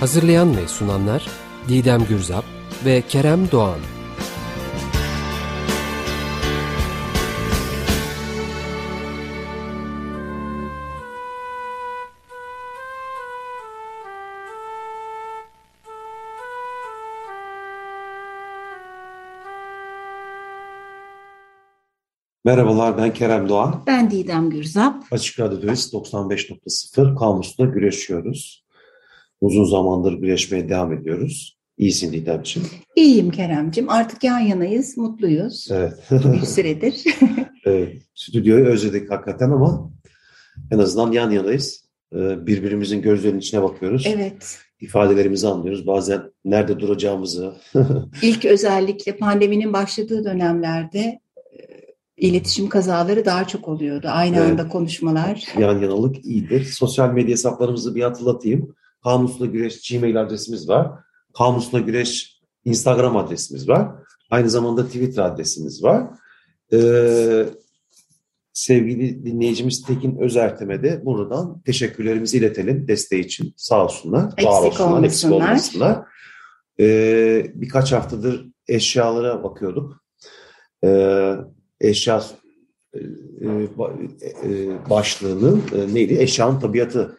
Hazırlayan ve sunanlar Didem Gürzap ve Kerem Doğan. Merhabalar ben Kerem Doğan. Ben Didem Gürzap. Açık Radyo'dayız 95.0 Kamus'ta güreşiyoruz. Uzun zamandır güreşmeye devam ediyoruz. İyisin Didemciğim. İyiyim Keremciğim. Artık yan yanayız, mutluyuz. Evet. bir süredir. evet. Stüdyoyu özledik hakikaten ama en azından yan yanayız. Ee, birbirimizin gözlerinin içine bakıyoruz. Evet. İfadelerimizi anlıyoruz. Bazen nerede duracağımızı. İlk özellikle pandeminin başladığı dönemlerde e, iletişim kazaları daha çok oluyordu. Aynı evet. anda konuşmalar. Yan yanalık iyidir. Sosyal medya hesaplarımızı bir hatırlatayım. Kamusla Güreş Gmail adresimiz var. Kamusla Güreş Instagram adresimiz var. Aynı zamanda Twitter adresimiz var. Ee, sevgili dinleyicimiz Tekin Özertem'e de buradan teşekkürlerimizi iletelim desteği için. Sağ olsunlar, eksik var olsunlar, eksik olmasınlar. Ee, birkaç haftadır eşyalara bakıyorduk. Ee, eşya e, e, başlığının e, neydi? Eşyanın tabiatı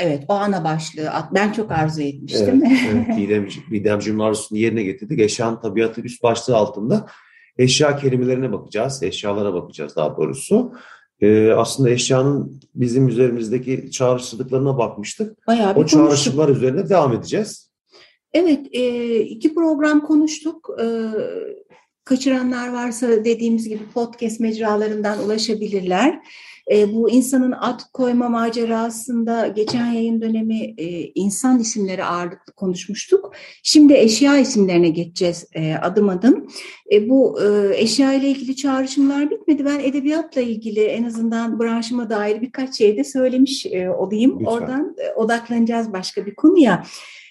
Evet, o ana başlığı. Ben çok arzu etmiştim. Evet, evet Didem, Didemciğinin arzusunu yerine getirdik. Eşyanın tabiatı üst başlığı altında eşya kelimelerine bakacağız. Eşyalara bakacağız daha doğrusu. Ee, aslında eşyanın bizim üzerimizdeki çağrışıklıklarına bakmıştık. Bayağı bir o çağrışıklar üzerine devam edeceğiz. Evet, e, iki program konuştuk. E, kaçıranlar varsa dediğimiz gibi podcast mecralarından ulaşabilirler. E, bu insanın ad koyma macerasında geçen yayın dönemi e, insan isimleri ağırlıklı konuşmuştuk. Şimdi eşya isimlerine geçeceğiz e, adım adım. E, bu e, eşya ile ilgili çağrışımlar bitmedi. Ben edebiyatla ilgili en azından branşıma dair birkaç şey de söylemiş e, olayım. Lütfen. Oradan e, odaklanacağız başka bir konuya.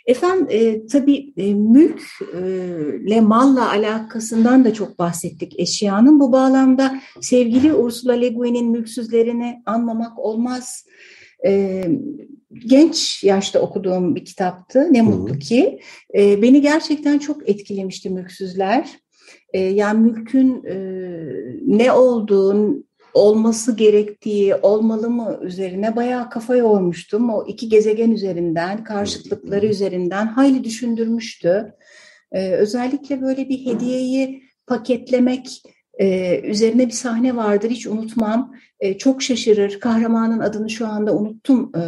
Efendim e, tabii e, mülkle, e, malla alakasından da çok bahsettik eşyanın. Bu bağlamda sevgili Ursula Le Guin'in mülksüzlerini anmamak olmaz. E, genç yaşta okuduğum bir kitaptı. Ne mutlu ki. E, beni gerçekten çok etkilemişti mülksüzler. E, yani mülkün e, ne olduğunu, olması gerektiği, olmalı mı üzerine bayağı kafa yormuştum. O iki gezegen üzerinden, karşıtlıkları üzerinden hayli düşündürmüştü. Ee, özellikle böyle bir hediyeyi paketlemek e, üzerine bir sahne vardır hiç unutmam. E, çok şaşırır. Kahramanın adını şu anda unuttum e,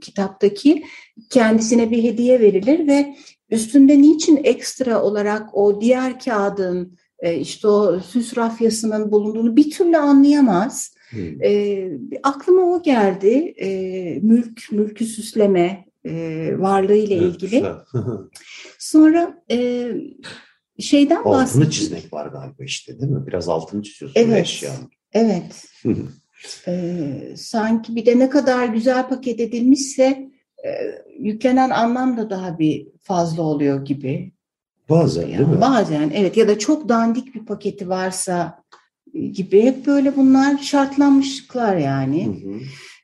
kitaptaki. Kendisine bir hediye verilir ve üstünde niçin ekstra olarak o diğer kağıdın e, işte o süs rafyasının bulunduğunu bir türlü anlayamaz. Hmm. E, aklıma o geldi. E, mülk, mülkü süsleme e, varlığı ile ilgili. Sonra e, şeyden bahsettim. Altını çizmek var galiba işte değil mi? Biraz altını çiziyorsun evet, eşyanın. Evet. e, sanki bir de ne kadar güzel paket edilmişse e, yüklenen anlam da daha bir fazla oluyor gibi. Bazen yani, değil mi? Bazen evet ya da çok dandik bir paketi varsa e, gibi hep böyle bunlar şartlanmışlıklar yani. Hı hı.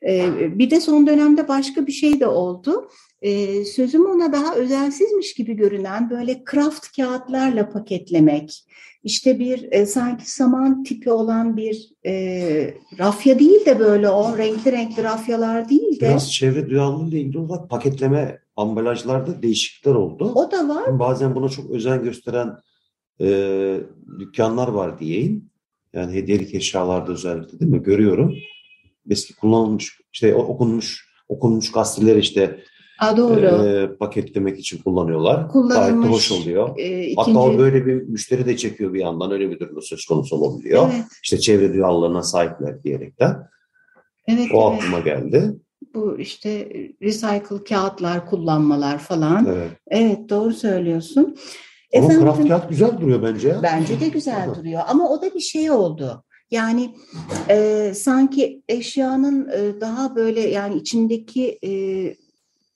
Ee, bir de son dönemde başka bir şey de oldu. Ee, sözüm ona daha özelsizmiş gibi görünen böyle kraft kağıtlarla paketlemek. İşte bir e, sanki saman tipi olan bir e, rafya değil de böyle o renkli renkli rafyalar değil de. Biraz çevre duyarlılığı ile ilgili olarak paketleme ambalajlarda değişiklikler oldu. O da var. Bazen buna çok özen gösteren e, dükkanlar var diyeyim. Yani hediyelik eşyalarda özellikle değil mi? Görüyorum. Eski kullanılmış, işte okunmuş, okunmuş gazeteler işte A, doğru. E, paketlemek için kullanıyorlar. Gayet de hoş oluyor. E, ikinci... Hatta o böyle bir müşteri de çekiyor bir yandan. Öyle bir durum söz konusu olabiliyor. Evet. İşte çevre duyarlılığına sahipler diyerekten. Evet, o evet. aklıma geldi. Bu işte recycle kağıtlar kullanmalar falan. Evet. Evet doğru söylüyorsun. Ama Efendim, kraft kağıt güzel duruyor bence. Bence de güzel duruyor ama o da bir şey oldu. Yani e, sanki eşyanın e, daha böyle yani içindeki e,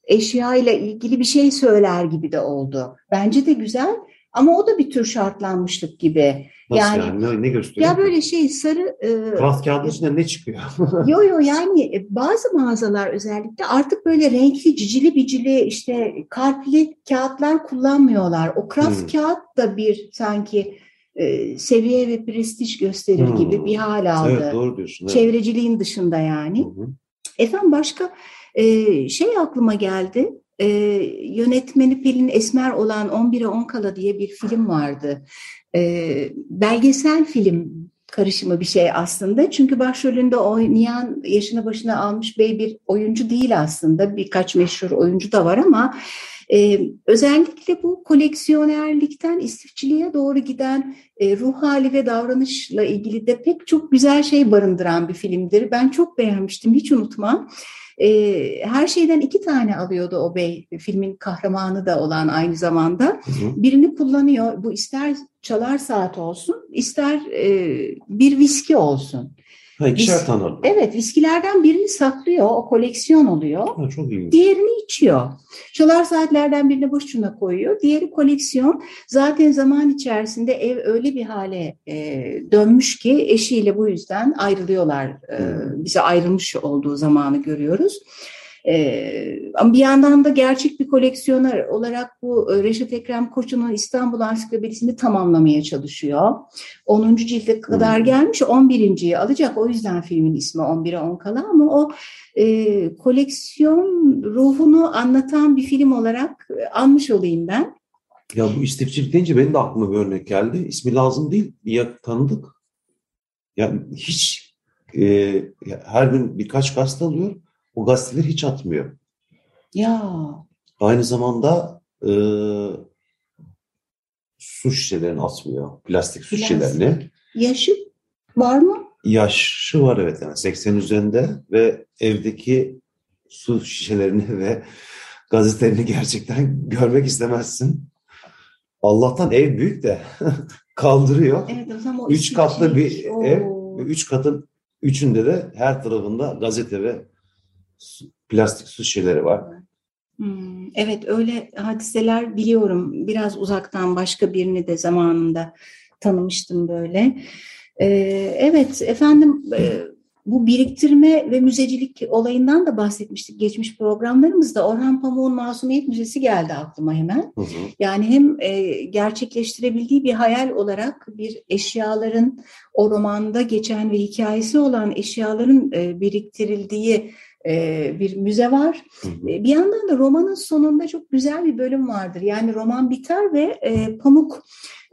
eşya ile ilgili bir şey söyler gibi de oldu. Bence de güzel ama o da bir tür şartlanmışlık gibi. Nasıl yani- yani? Ne, ne gösteriyor? Ya böyle şey sarı e, Kraft kağıdın içinden ne çıkıyor? Yo yo yani e, bazı mağazalar özellikle artık böyle renkli cicili bicili işte kalpli kağıtlar kullanmıyorlar. O kraft Hmm. kağıt da bir sanki e, seviye ve prestij gösterir Hmm. gibi bir hal aldı. evet doğru diyorsun. Evet. Çevreciliğin dışında yani. Hı hı. Efendim başka şey aklıma geldi. E, yönetmeni Pelin Esmer olan 11'e 10 kala diye bir film vardı. E, belgesel film karışımı bir şey aslında. Çünkü başrolünde oynayan yaşına başına almış bey bir oyuncu değil aslında. Birkaç meşhur oyuncu da var ama e, özellikle bu koleksiyonerlikten istifçiliğe doğru giden e, ruh hali ve davranışla ilgili de pek çok güzel şey barındıran bir filmdir. Ben çok beğenmiştim, hiç unutmam. E, her şeyden iki tane alıyordu o bey, filmin kahramanı da olan aynı zamanda. Hı hı. Birini kullanıyor, bu ister çalar saat olsun, ister e, bir viski olsun. Ha, ikişer Biz- tane alıyor. Evet, viskilerden birini saklıyor, o koleksiyon oluyor. Ha, çok iyi. Diğerini içiyor. Çalar saatlerden birini boşuna koyuyor. Diğeri koleksiyon. Zaten zaman içerisinde ev öyle bir hale e, dönmüş ki eşiyle bu yüzden ayrılıyorlar. E, Hmm. bize ayrılmış olduğu zamanı görüyoruz. E, ama bir yandan da gerçek bir koleksiyoner olarak bu e, Reşat Ekrem Koçu'nun İstanbul Ansiklopedisini tamamlamaya çalışıyor. 10. cilde kadar gelmiş, 11.yi alacak. O yüzden filmin ismi 11'e 10 kala ama o e, koleksiyon ruhunu anlatan bir film olarak e, almış olayım ben. Ya bu istifçilik deyince benim de aklıma bir örnek geldi. İsmi lazım değil. Yak- tanıdık. Yani hiç e, ya her gün birkaç gazete alıyor. O gazeteleri hiç atmıyor. Ya Aynı zamanda e, su şişelerini atmıyor. Plastik su Plastik. şişelerini. yaşı var mı? Yaşı var evet yani 80 üzerinde ve evdeki su şişelerini ve gazetelerini gerçekten görmek istemezsin. Allah'tan ev büyük de kaldırıyor. Evet o zaman o Üç katlı bir istifçilik. Oo. ev üç katın üçünde de her tarafında gazete ve plastik su şişeleri var. Hmm, evet öyle hadiseler biliyorum. Biraz uzaktan başka birini de zamanında tanımıştım böyle. Ee, evet efendim e, bu biriktirme ve müzecilik olayından da bahsetmiştik geçmiş programlarımızda. Orhan Pamuk'un Masumiyet Müzesi geldi aklıma hemen. Hı hı. Yani hem e, gerçekleştirebildiği bir hayal olarak bir eşyaların o romanda geçen ve hikayesi olan eşyaların e, biriktirildiği bir müze var. E, Bir yandan da romanın sonunda çok güzel bir bölüm vardır. Yani roman biter ve e, Pamuk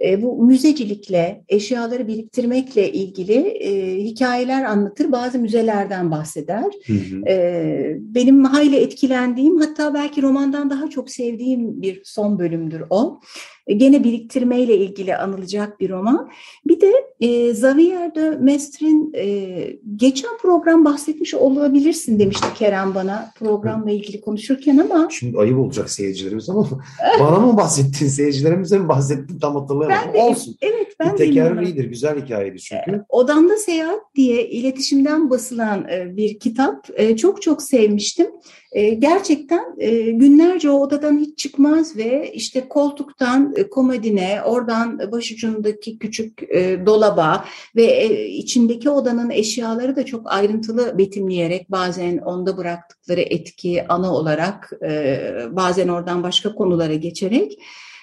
e, bu müzecilikle, eşyaları biriktirmekle ilgili e, hikayeler anlatır. Bazı müzelerden bahseder. Hı hı. E, benim hayli etkilendiğim hatta belki romandan daha çok sevdiğim bir son bölümdür o. E, gene biriktirmeyle ilgili anılacak bir roman. Bir de e, Xavier de Mestre'in e, geçen program bahsetmiş olabilirsin demişti Kerem bana programla ilgili konuşurken ama Şimdi ayıp olacak seyircilerimiz ama bana mı bahsettin, seyircilerimize mi bahsettin tam hatırlayamadım. ben de Olsun. evet Bir ben de inanıyorum. tekerrüğüydür, güzel hikayeydi çünkü. Odamda Seyahat diye iletişimden basılan e, bir kitap. E, Çok çok sevmiştim. E, Gerçekten e, günlerce o odadan hiç çıkmaz ve işte koltuktan e, komodine, oradan başucundaki küçük e, dolaba ve e, içindeki odanın eşyaları da çok ayrıntılı betimleyerek bazen onda bıraktıkları etki ana olarak e, bazen oradan başka konulara geçerek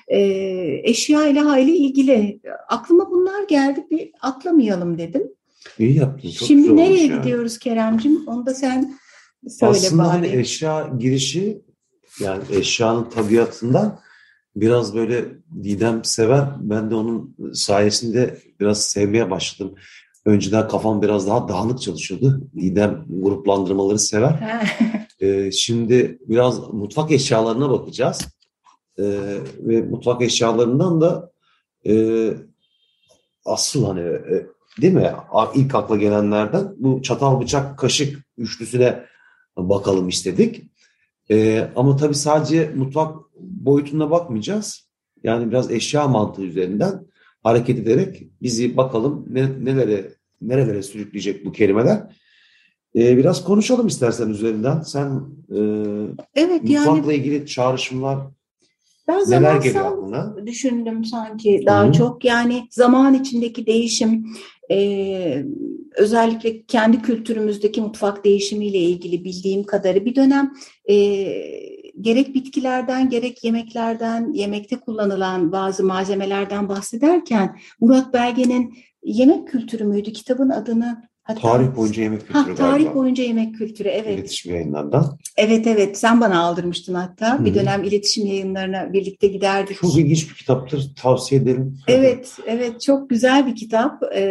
e, eşya ile hayli ilgili. Aklıma bunlar geldi bir atlamayalım dedim. İyi yaptın, çok Şimdi nereye ya. gidiyoruz Keremcim? Onu da sen söyle Aslında bari. hani eşya girişi yani eşyanın tabiatından biraz böyle Didem sever. Ben de onun sayesinde biraz sevmeye başladım. Önceden kafam biraz daha dağınık çalışıyordu. Didem gruplandırmaları sever. Ee, şimdi biraz mutfak eşyalarına bakacağız. Ee, ve mutfak eşyalarından da e, asıl hani e, değil mi? İlk akla gelenlerden bu çatal bıçak kaşık üçlüsüne bakalım istedik. Ee, ama tabii sadece mutfak boyutuna bakmayacağız. Yani biraz eşya mantığı üzerinden hareket ederek bizi bakalım ne, nelere nerelere sürükleyecek bu kelimeler. Ee, biraz konuşalım istersen üzerinden. Sen e, Evet mutfakla yani ilgili çağrışımlar ben neler geliyor aklına? düşündüm sanki daha Hı. çok. Yani zaman içindeki değişim e, özellikle kendi kültürümüzdeki mutfak değişimiyle ilgili bildiğim kadarı bir dönem e, gerek bitkilerden gerek yemeklerden yemekte kullanılan bazı malzemelerden bahsederken Murat Belge'nin yemek kültürü müydü kitabın adını hatta Tarih boyunca yemek kültürü Ha, tarih galiba. boyunca yemek kültürü evet. İletişim yayınlarından. Evet evet sen bana aldırmıştın hatta. Hı Bir dönem iletişim yayınlarına birlikte giderdik. Çok ilginç bir kitaptır. Tavsiye ederim. Evet, evet çok güzel bir kitap Ee,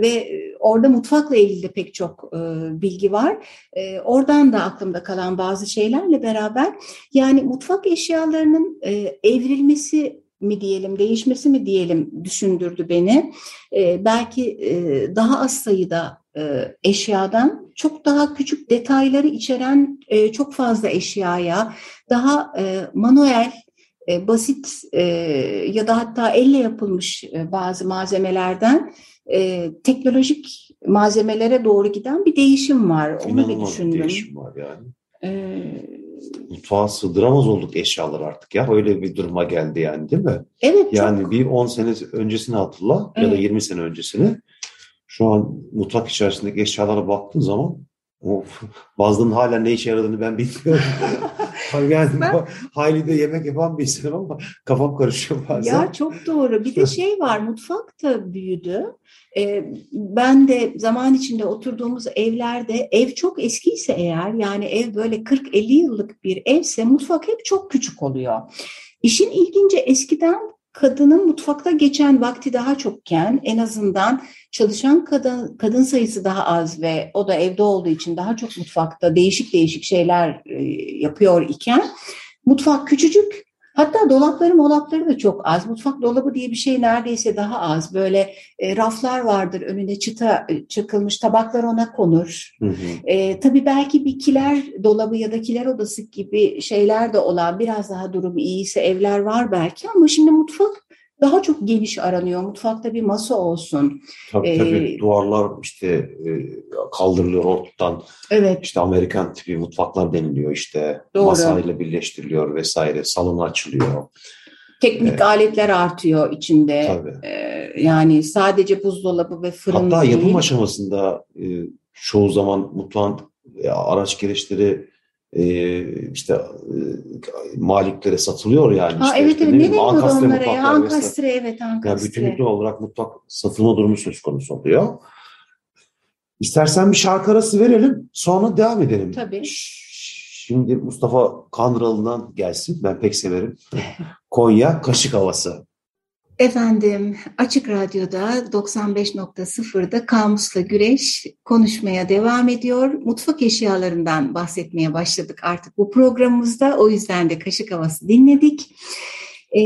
ve orada mutfakla ilgili de pek çok e, bilgi var. Ee, oradan da aklımda kalan bazı şeylerle beraber yani mutfak eşyalarının e, evrilmesi mi diyelim, değişmesi mi diyelim düşündürdü beni. Ee, belki e, daha az sayıda e, eşyadan çok daha küçük detayları içeren e, çok fazla eşyaya, daha e, manuel e, basit e, ya da hatta elle yapılmış e, bazı malzemelerden e, teknolojik malzemelere doğru giden bir değişim var. Onu İnanılmaz bir düşündüm. değişim var yani. E, Mutfağa sığdıramaz olduk eşyalar artık ya. Öyle bir duruma geldi yani değil mi? evet Yani çok bir 10 sene öncesini hatırla ya da Evet. 20 sene öncesini. Şu an mutfak içerisindeki eşyalara baktığın zaman of, bazılarının hala ne işe yaradığını ben bilmiyorum. yani Ben- hayli de yemek yapan bir insanım ama kafam karışıyor bazen. Ya çok doğru. Bir de şey var, mutfak da büyüdü. Ee, ben de zaman içinde oturduğumuz evlerde ev çok eskiyse eğer, yani ev böyle 40-50 yıllık bir evse mutfak hep çok küçük oluyor. İşin ilginci eskiden kadının mutfakta geçen vakti daha çokken en azından çalışan kadın kadın sayısı daha az ve o da evde olduğu için daha çok mutfakta değişik değişik şeyler e, yapıyor iken mutfak küçücük Hatta dolapları molapları da çok az. Mutfak dolabı diye bir şey neredeyse daha az. Böyle e, raflar vardır önüne çıta e, çakılmış tabaklar ona konur. Hı hı. E, tabii belki bir kiler dolabı ya da kiler odası gibi şeyler de olan biraz daha durum iyiyse evler var belki ama şimdi mutfak daha çok geniş aranıyor. Mutfakta bir masa olsun. Tabii Ee, tabii duvarlar işte e, kaldırılıyor ortadan. Evet, İşte Amerikan tipi mutfaklar deniliyor işte. Doğru. Masayla birleştiriliyor vesaire. Salonu açılıyor. teknik Evet. aletler artıyor içinde. Tabii. E, yani sadece buzdolabı ve fırın Hatta değil. yapım aşamasında e, çoğu zaman mutfağın e, araç gereçleri e, işte e, maliklere satılıyor yani. Ha, işte, evet evet ne ne ankastre onlara ya? Ankastre evet Yani ankastre. bütünlüklü olarak mutfak satılma durumu söz konusu oluyor. İstersen bir şarkı arası verelim, sonra devam edelim. Tabii. Şimdi Mustafa Kandıralı'dan gelsin. Ben pek severim. Konya Kaşık Havası. Efendim Açık Radyo'da 95.0'da Kamus'la Güreş konuşmaya devam ediyor. Mutfak eşyalarından bahsetmeye başladık artık bu programımızda. O yüzden de kaşık havası dinledik. Ee,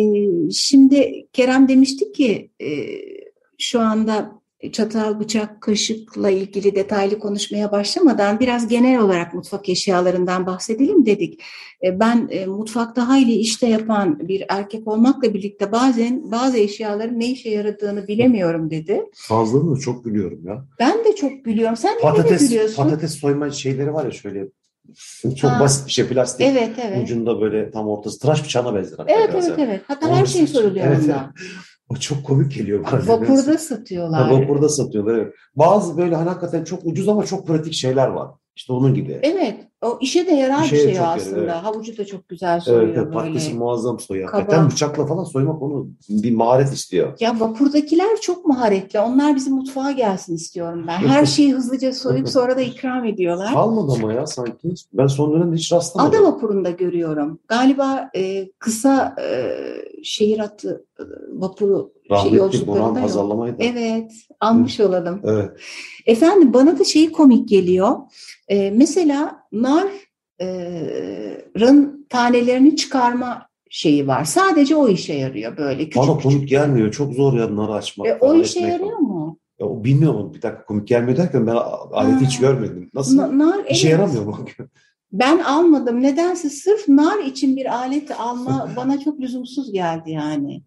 şimdi Kerem demişti ki e, şu anda çatal, bıçak, kaşıkla ilgili detaylı konuşmaya başlamadan biraz genel olarak mutfak eşyalarından bahsedelim dedik. E, Ben e, mutfakta hayli işte yapan bir erkek olmakla birlikte bazen bazı eşyaların ne işe yaradığını bilemiyorum dedi. Fazlalığını da çok biliyorum ya. Ben de çok gülüyorum. Sen ne Patates, gülüyorsun? patates soyma şeyleri var ya şöyle. Çok Ha. basit bir şey plastik. Evet evet. Ucunda böyle tam ortası tıraş bıçağına benzer. Evet evet evet. Hatta Onu her şey saç- soruluyor Evet, ondan. O çok komik geliyor bazen. Vapurda satıyorlar. Ha, vapurda satıyorlar evet. Bazı böyle hani hakikaten çok ucuz ama çok pratik şeyler var. İşte onun gibi. Evet. O işe de yarar bir İşe şey çok yarar, aslında. evet. Havucu da çok güzel Evet, soyuyor evet böyle. patatesi muazzam soyuyor. Kaba. Hakikaten bıçakla falan soymak onu bir maharet istiyor. Ya vapurdakiler çok maharetli. Onlar bizim mutfağa gelsin istiyorum ben. Her şeyi hızlıca soyup sonra da ikram ediyorlar. Kalmadı ama ya sanki. Ben son dönemde hiç rastlamadım. Ada vapurunda görüyorum. Galiba e, kısa e, şehir hattı e, vapuru şey, Rahmetli Burhan yolculuklarında yok. pazarlamaydı. Evet, almış olalım. Evet. Efendim bana da şeyi komik geliyor. E, mesela narın tanelerini çıkarma şeyi var. Sadece o işe yarıyor böyle küçük Bana küçük. komik gelmiyor. Çok zor ya nar açmak. E, o işe yarıyor falan. mu? Ya, o bilmiyorum. Bir dakika komik gelmiyor derken ben aleti hiç görmedim. Nasıl? Na- nar İşe evet. yaramıyor mu? Ben almadım. Nedense sırf nar için bir alet alma bana çok lüzumsuz geldi yani.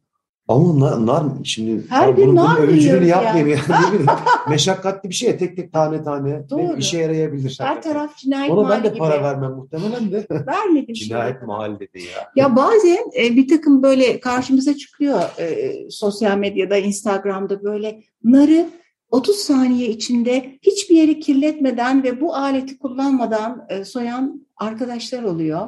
Ama nar, nar şimdi Her gün bunun, bunun nar övücülüğünü yiyoruz yapmayayım yani. Bileyim, Meşakkatli bir şey ya, tek tek tane tane Doğru. işe yarayabilir. Her hakikaten. taraf cinayet Ona ben mahalli de gibi. para vermem muhtemelen de. Vermedim Cinayet şimdi. mahallede ya. Ya bazen e, bir takım böyle karşımıza çıkıyor e, sosyal medyada, Instagram'da böyle narı 30 saniye içinde hiçbir yeri kirletmeden ve bu aleti kullanmadan e, soyan arkadaşlar oluyor.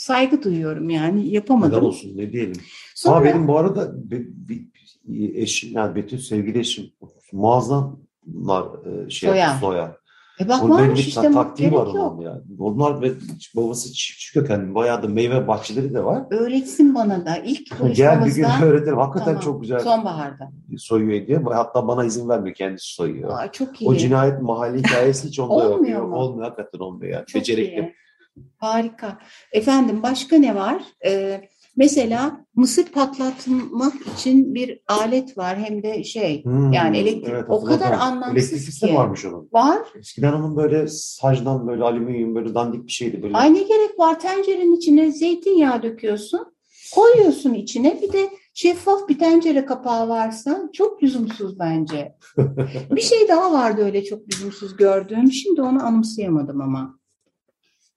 Saygı duyuyorum yani Neden yapamadım. olsun ne diyelim. Sonra Ama benim bu arada bir, bir- eşim yani Betül sevgili eşim muazzam nar e, şey Soya. soya. e bak Onun varmış bir işte taktiği var onun yani. Onlar ve babası çiftçi kökenli. Bayağı da meyve bahçeleri de var. Öğretsin bana da ilk Gel bir gün öğretirim. Hakikaten Tamam. çok güzel sonbaharda. soyuyor diye. Hatta bana izin vermiyor. Kendisi soyuyor. Aa, çok iyi. O cinayet mahalli hikayesi hiç onda. Olmuyor Yok, mu? Olmuyor hakikaten olmuyor yani. Çok Becerikli. iyi. Harika. Efendim başka ne var? Ee, mesela mısır patlatmak için bir alet var hem de şey Hmm, yani elektrik o hatırladım. kadar anlamsız Elektrik ki. varmış onun. Var. Eskiden onun böyle sacdan böyle alüminyum böyle dandik bir şeydi. Böyle. Ay ne gerek var tencerenin içine zeytinyağı döküyorsun. Koyuyorsun içine bir de şeffaf bir tencere kapağı varsa çok lüzumsuz bence. bir şey daha vardı öyle çok lüzumsuz gördüğüm. Şimdi onu anımsayamadım ama.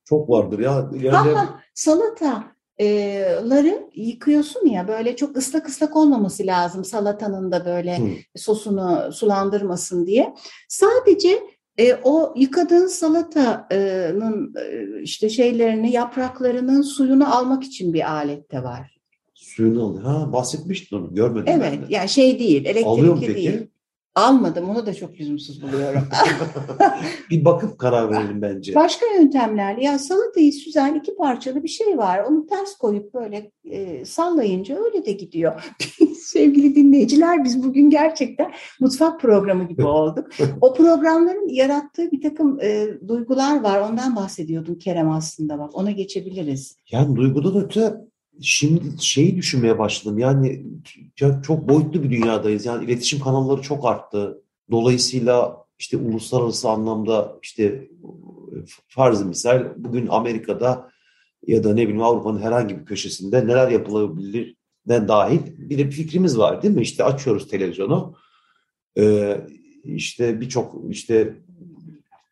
Çok vardır ya. Yani salataları yıkıyorsun ya böyle çok ıslak ıslak olmaması lazım salatanın da böyle Hı. sosunu sulandırmasın diye. Sadece e, o yıkadığın salatanın e, işte şeylerini yapraklarının suyunu almak için bir alet de var. suyunu alıyor. Ha bahsetmiştin onu. Görmedim ben Evet yani şey değil Alıyor mu elektrikli peki? değil. Almadım onu da çok lüzumsuz buluyorum. bir bakıp karar verelim bence. Başka yöntemler ya salatayı süzen iki parçalı bir şey var. Onu ters koyup böyle e, sallayınca öyle de gidiyor. Sevgili dinleyiciler biz bugün gerçekten mutfak programı gibi olduk. O programların yarattığı bir takım e, duygular var. Ondan bahsediyordum Kerem aslında bak ona geçebiliriz. Yani duygudan öte şimdi şeyi düşünmeye başladım. Yani ya çok boyutlu bir dünyadayız. Yani iletişim kanalları çok arttı. Dolayısıyla işte uluslararası anlamda işte farz misal bugün Amerika'da ya da ne bileyim Avrupa'nın herhangi bir köşesinde neler yapılabilir ne dahil bir de fikrimiz var değil mi? İşte açıyoruz televizyonu. Ee, işte birçok işte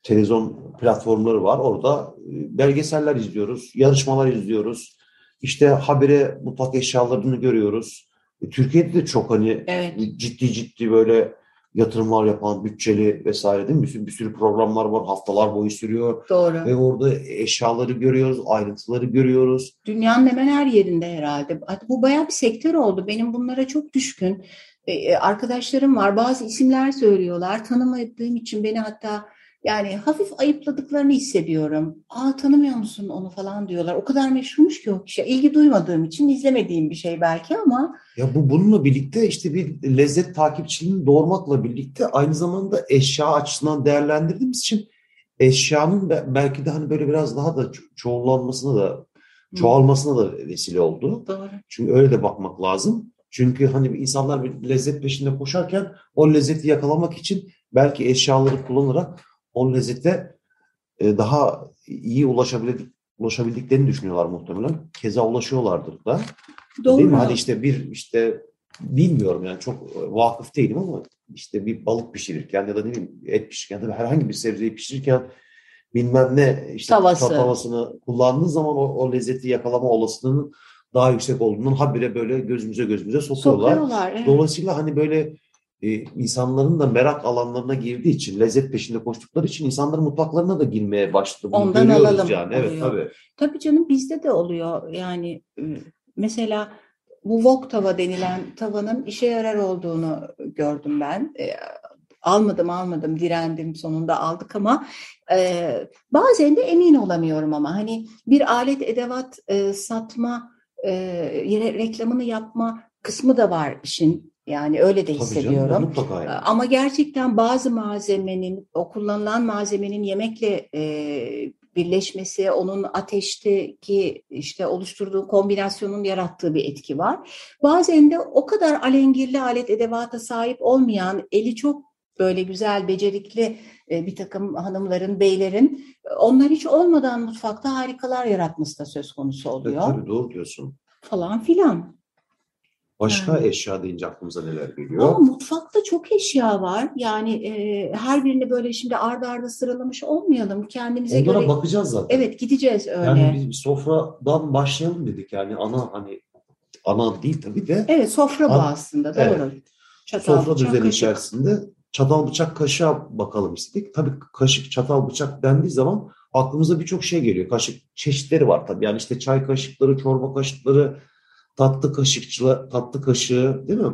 televizyon platformları var. Orada e, belgeseller izliyoruz, yarışmalar izliyoruz. İşte habire mutfak eşyalarını görüyoruz. E, Türkiye'de de çok hani Evet. ciddi ciddi böyle yatırımlar yapan, bütçeli vesaire değil mi? Bir sürü, bir sürü programlar var, haftalar boyu sürüyor. Doğru. Ve orada eşyaları görüyoruz, ayrıntıları görüyoruz. Dünyanın hemen her yerinde herhalde. Bu bayağı bir sektör oldu. Benim bunlara çok düşkün e, e, arkadaşlarım var. Bazı isimler söylüyorlar. Tanımadığım için beni hatta yani hafif ayıpladıklarını hissediyorum. Aa tanımıyor musun onu falan diyorlar. O kadar meşhurmuş ki o kişi. İlgi duymadığım için izlemediğim bir şey belki ama Ya bu bununla birlikte işte bir lezzet takipçiliğini doğurmakla birlikte aynı zamanda eşya açısından değerlendirdiğimiz için eşyanın be- belki de hani böyle biraz daha da ço- çoğullanmasına da çoğalmasına da vesile oldu. doğru. Çünkü öyle de bakmak lazım. Çünkü hani insanlar bir lezzet peşinde koşarken o lezzeti yakalamak için belki eşyaları kullanarak o lezzete e, daha iyi ulaşabildik, ulaşabildiklerini düşünüyorlar muhtemelen. Keza ulaşıyorlardır da. Doğru. Değil mi? Hani işte bir işte bilmiyorum yani çok e, vakıf değilim ama işte bir balık pişirirken ya da ne bileyim et pişirirken ya da herhangi bir sebzeyi pişirirken bilmem ne işte Tavası. tavasını kullandığı zaman o, o lezzeti yakalama olasılığının daha yüksek olduğundan habire böyle gözümüze gözümüze sokuyorlar. Sokuyorlar. Evet. Dolayısıyla hani böyle e, insanların da merak alanlarına girdiği için, lezzet peşinde koştukları için insanların mutfaklarına da girmeye başladı. Bunu Ondan görüyoruz alalım yani. Evet tabii. Tabii canım bizde de oluyor. Yani e, mesela bu wok tava denilen tavanın işe yarar olduğunu gördüm ben. E, almadım almadım direndim sonunda aldık ama e, bazen de emin olamıyorum ama hani bir alet edevat e, satma e, reklamını yapma kısmı da var işin. Yani öyle de Tabii hissediyorum. canım mutlaka yani. Ama gerçekten bazı malzemenin, o kullanılan malzemenin yemekle e, birleşmesi, onun ateşteki işte oluşturduğu kombinasyonun yarattığı bir etki var. Bazen de o kadar alengirli alet edevata sahip olmayan, eli çok böyle güzel, becerikli e, bir takım hanımların, beylerin e, onlar hiç olmadan mutfakta harikalar yaratması da söz konusu Evet, oluyor tabii doğru diyorsun. falan filan. Başka Yani. eşya deyince aklımıza neler Ama geliyor? mutfakta çok eşya var. Yani e, her birini böyle şimdi arda arda sıralamış olmayalım. Kendimize Onlara göre bakacağız zaten. evet gideceğiz öyle. Yani bir sofradan başlayalım dedik yani ana hani ana değil tabii de Evet sofra bu Ha, aslında evet. doğru. Çatal, sofra düzeni kaşık. içerisinde çatal bıçak kaşığa bakalım istedik. Tabii kaşık çatal bıçak dendiği zaman aklımıza birçok şey geliyor. Kaşık çeşitleri var tabii. Yani işte çay kaşıkları, çorba kaşıkları, tatlı kaşıkçıla tatlı kaşığı değil mi?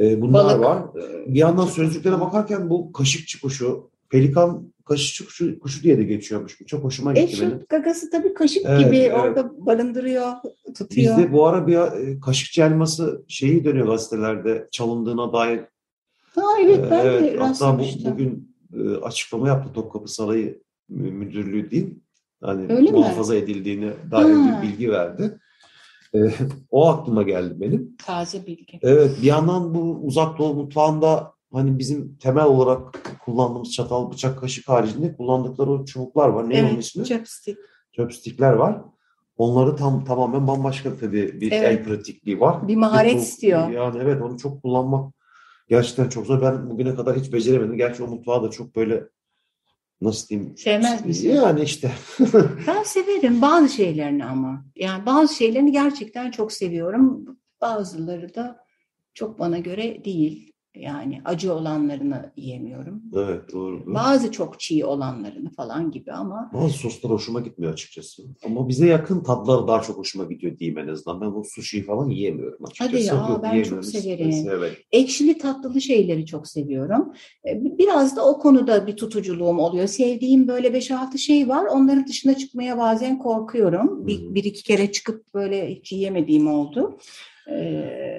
Ee, bunlar Balık. var. Ee, Bir yandan sözlüklere bakarken bu kaşıkçı kuşu, pelikan kaşıkçı kuşu, kuşu diye de geçiyormuş. Bu çok hoşuma gitti benim. Eşit gagası tabii kaşık Evet, gibi evet. orada barındırıyor, tutuyor. Bizde bu ara bir e, kaşıkçı elması şeyi dönüyor gazetelerde çalındığına dair. Ha evet Ee, ben de evet, hatta bu, bugün e, açıklama yaptı Topkapı Sarayı Mü- Müdürlüğü değil. Yani Öyle mi? muhafaza edildiğine dair Ha. bir bilgi verdi. E, o aklıma geldi benim. Taze bilgi. Evet bir yandan bu uzak doğu mutfağında hani bizim temel olarak kullandığımız çatal, bıçak, kaşık haricinde kullandıkları o çubuklar var. Ne onun Evet, ismi? chopstick. Chopstickler var. Onları tam tamamen bambaşka tabii bir Evet. el pratikliği var. Bir maharet bu- istiyor. Yani evet onu çok kullanmak gerçekten çok zor. Ben bugüne kadar hiç beceremedim. Gerçi o mutfağı da çok böyle nasıl diyeyim? Sevmez misin? Yani işte. Ben severim bazı şeylerini ama. Yani bazı şeylerini gerçekten çok seviyorum. Bazıları da çok bana göre değil. Yani acı olanlarını yiyemiyorum. evet doğru. Bazı çok çiğ olanlarını falan gibi ama Bazı soslar hoşuma gitmiyor açıkçası. Ama bize yakın tatlar daha çok hoşuma gidiyor diyeyim en azından. Ben bu sushi falan yiyemiyorum açıkçası. Hadi ya, Yok, ben çok severim. Evet. ekşili tatlılı şeyleri çok seviyorum. E, Biraz da o konuda bir tutuculuğum oluyor. Sevdiğim böyle 5-6 şey var. Onların dışına çıkmaya bazen korkuyorum. Bir, bir iki kere çıkıp böyle hiç yiyemediğim oldu. Ee,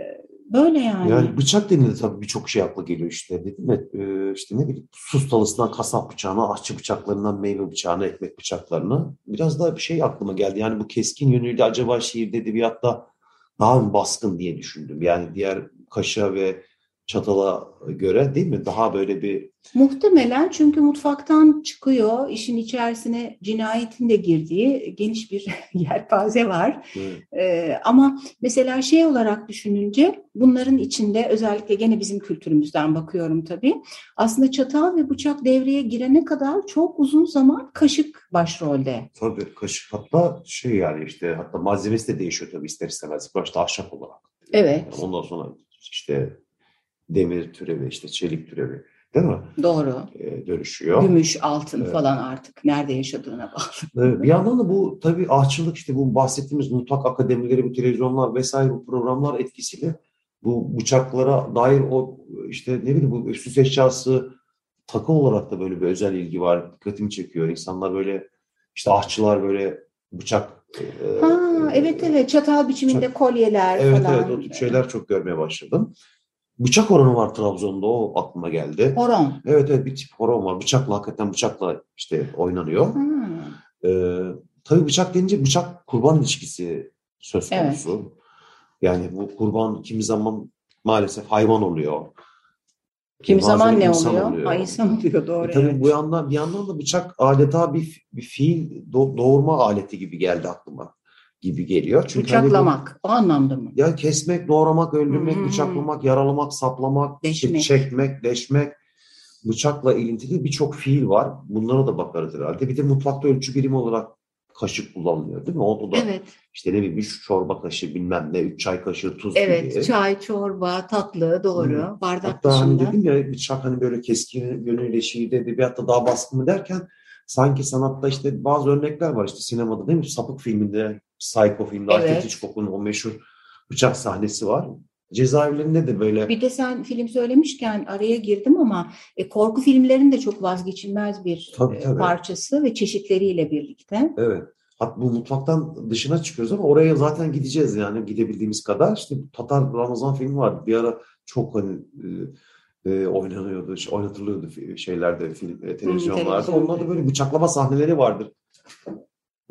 Böyle yani. Yani bıçak denildi tabii birçok şey akla geliyor işte. Dedim ya e, işte ne bileyim sus talısından kasap bıçağına, aşçı bıçaklarından meyve bıçağına, ekmek bıçaklarına. Biraz daha bir şey aklıma geldi. Yani bu keskin yönüyle acaba şiirde edebiyatta daha mı baskın diye düşündüm. Yani diğer kaşığa ve çatala göre değil mi? Daha böyle bir Muhtemelen çünkü mutfaktan çıkıyor, işin içerisine cinayetin de girdiği geniş bir yelpaze var. e, Ee, ama mesela şey olarak düşününce bunların içinde özellikle gene bizim kültürümüzden bakıyorum tabii. Aslında çatal ve bıçak devreye girene kadar çok uzun zaman kaşık başrolde. tabii kaşık hatta şey yani işte hatta malzemesi de değişiyor tabii ister istemez. Başta ahşap olarak. Evet. Yani ondan sonra işte demir türevi, işte çelik türevi değil mi? Doğru. E, dönüşüyor. Gümüş, altın Evet. falan artık nerede yaşadığına bağlı. Evet, Bir yandan da bu tabii ahçılık işte bu bahsettiğimiz mutfak akademileri, bu televizyonlar vesaire bu programlar etkisiyle bu bıçaklara dair o işte ne bileyim bu süs eşyası takı olarak da böyle bir özel ilgi var. Dikkatimi çekiyor. İnsanlar böyle işte ahçılar böyle bıçak Ha e, evet evet çatal biçiminde kolyeler Evet falan. evet o tip şeyler çok görmeye başladım. Bıçak oranı var Trabzon'da o aklıma geldi. Horon. Evet evet bir tip horon var. Bıçakla hakikaten bıçakla işte oynanıyor. Ha. Ee, tabii bıçak denince bıçak kurban ilişkisi söz Evet. konusu. Yani bu kurban kimi zaman maalesef hayvan oluyor. Kimi Bazen zaman ne insan oluyor? Ha, insan oluyor doğru. E tabii evet. bu yandan bir yandan da bıçak adeta bir, bir fiil do- doğurma aleti gibi geldi aklıma gibi geliyor. Çünkü hani bu- Bıçaklamak o anlamda mı? ya kesmek, doğramak, öldürmek, Hmm. bıçaklamak, yaralamak, saplamak, Deşmek. çekmek, deşmek, bıçakla ilintili birçok fiil var. Bunlara da bakarız herhalde. Bir de mutfakta ölçü birimi olarak kaşık kullanılıyor değil mi? O da Evet, işte ne bileyim üç çorba kaşığı bilmem ne, üç çay kaşığı tuz evet. gibi. Çay, çorba, tatlı doğru. Bardak Hatta hani dışında. dedim ya bıçak hani böyle keskin yönüyle şiirde edebiyatta daha baskın mı derken sanki sanatta işte bazı örnekler var işte sinemada değil mi? Sapık filminde, Psycho filmde Evet. Alfred Hitchcock'un o meşhur bıçak sahnesi var. Cezaevlerinde de böyle Bir de sen film söylemişken araya girdim ama e, korku filmlerinin de çok vazgeçilmez bir Tabii, e, tabii. parçası ve çeşitleriyle birlikte. evet. Hatta bu mutfaktan dışına çıkıyoruz ama oraya zaten gideceğiz yani gidebildiğimiz kadar. İşte Tatar Ramazan filmi vardı. Bir ara çok hani e, e, oynanıyordu, şey- oynatılıyordu şeylerde, film, e, televizyonlarda. Onlarda böyle bıçaklama sahneleri vardır.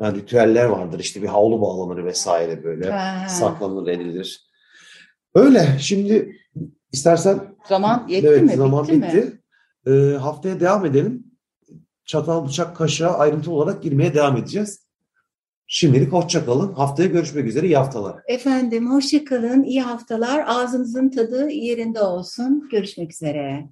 Yani ritüeller vardır. İşte bir havlu bağlanır vesaire böyle. Ha. Saklanır, edilir. Öyle. Şimdi istersen Zaman yetti evet mi? zaman bitti, bitti. mi? E, haftaya devam edelim. Çatal, bıçak, kaşığa ayrıntı olarak girmeye devam edeceğiz. Şimdilik hoşça kalın. Haftaya görüşmek üzere. İyi haftalar. Efendim hoşça kalın, iyi haftalar. Ağzınızın tadı yerinde olsun. Görüşmek üzere.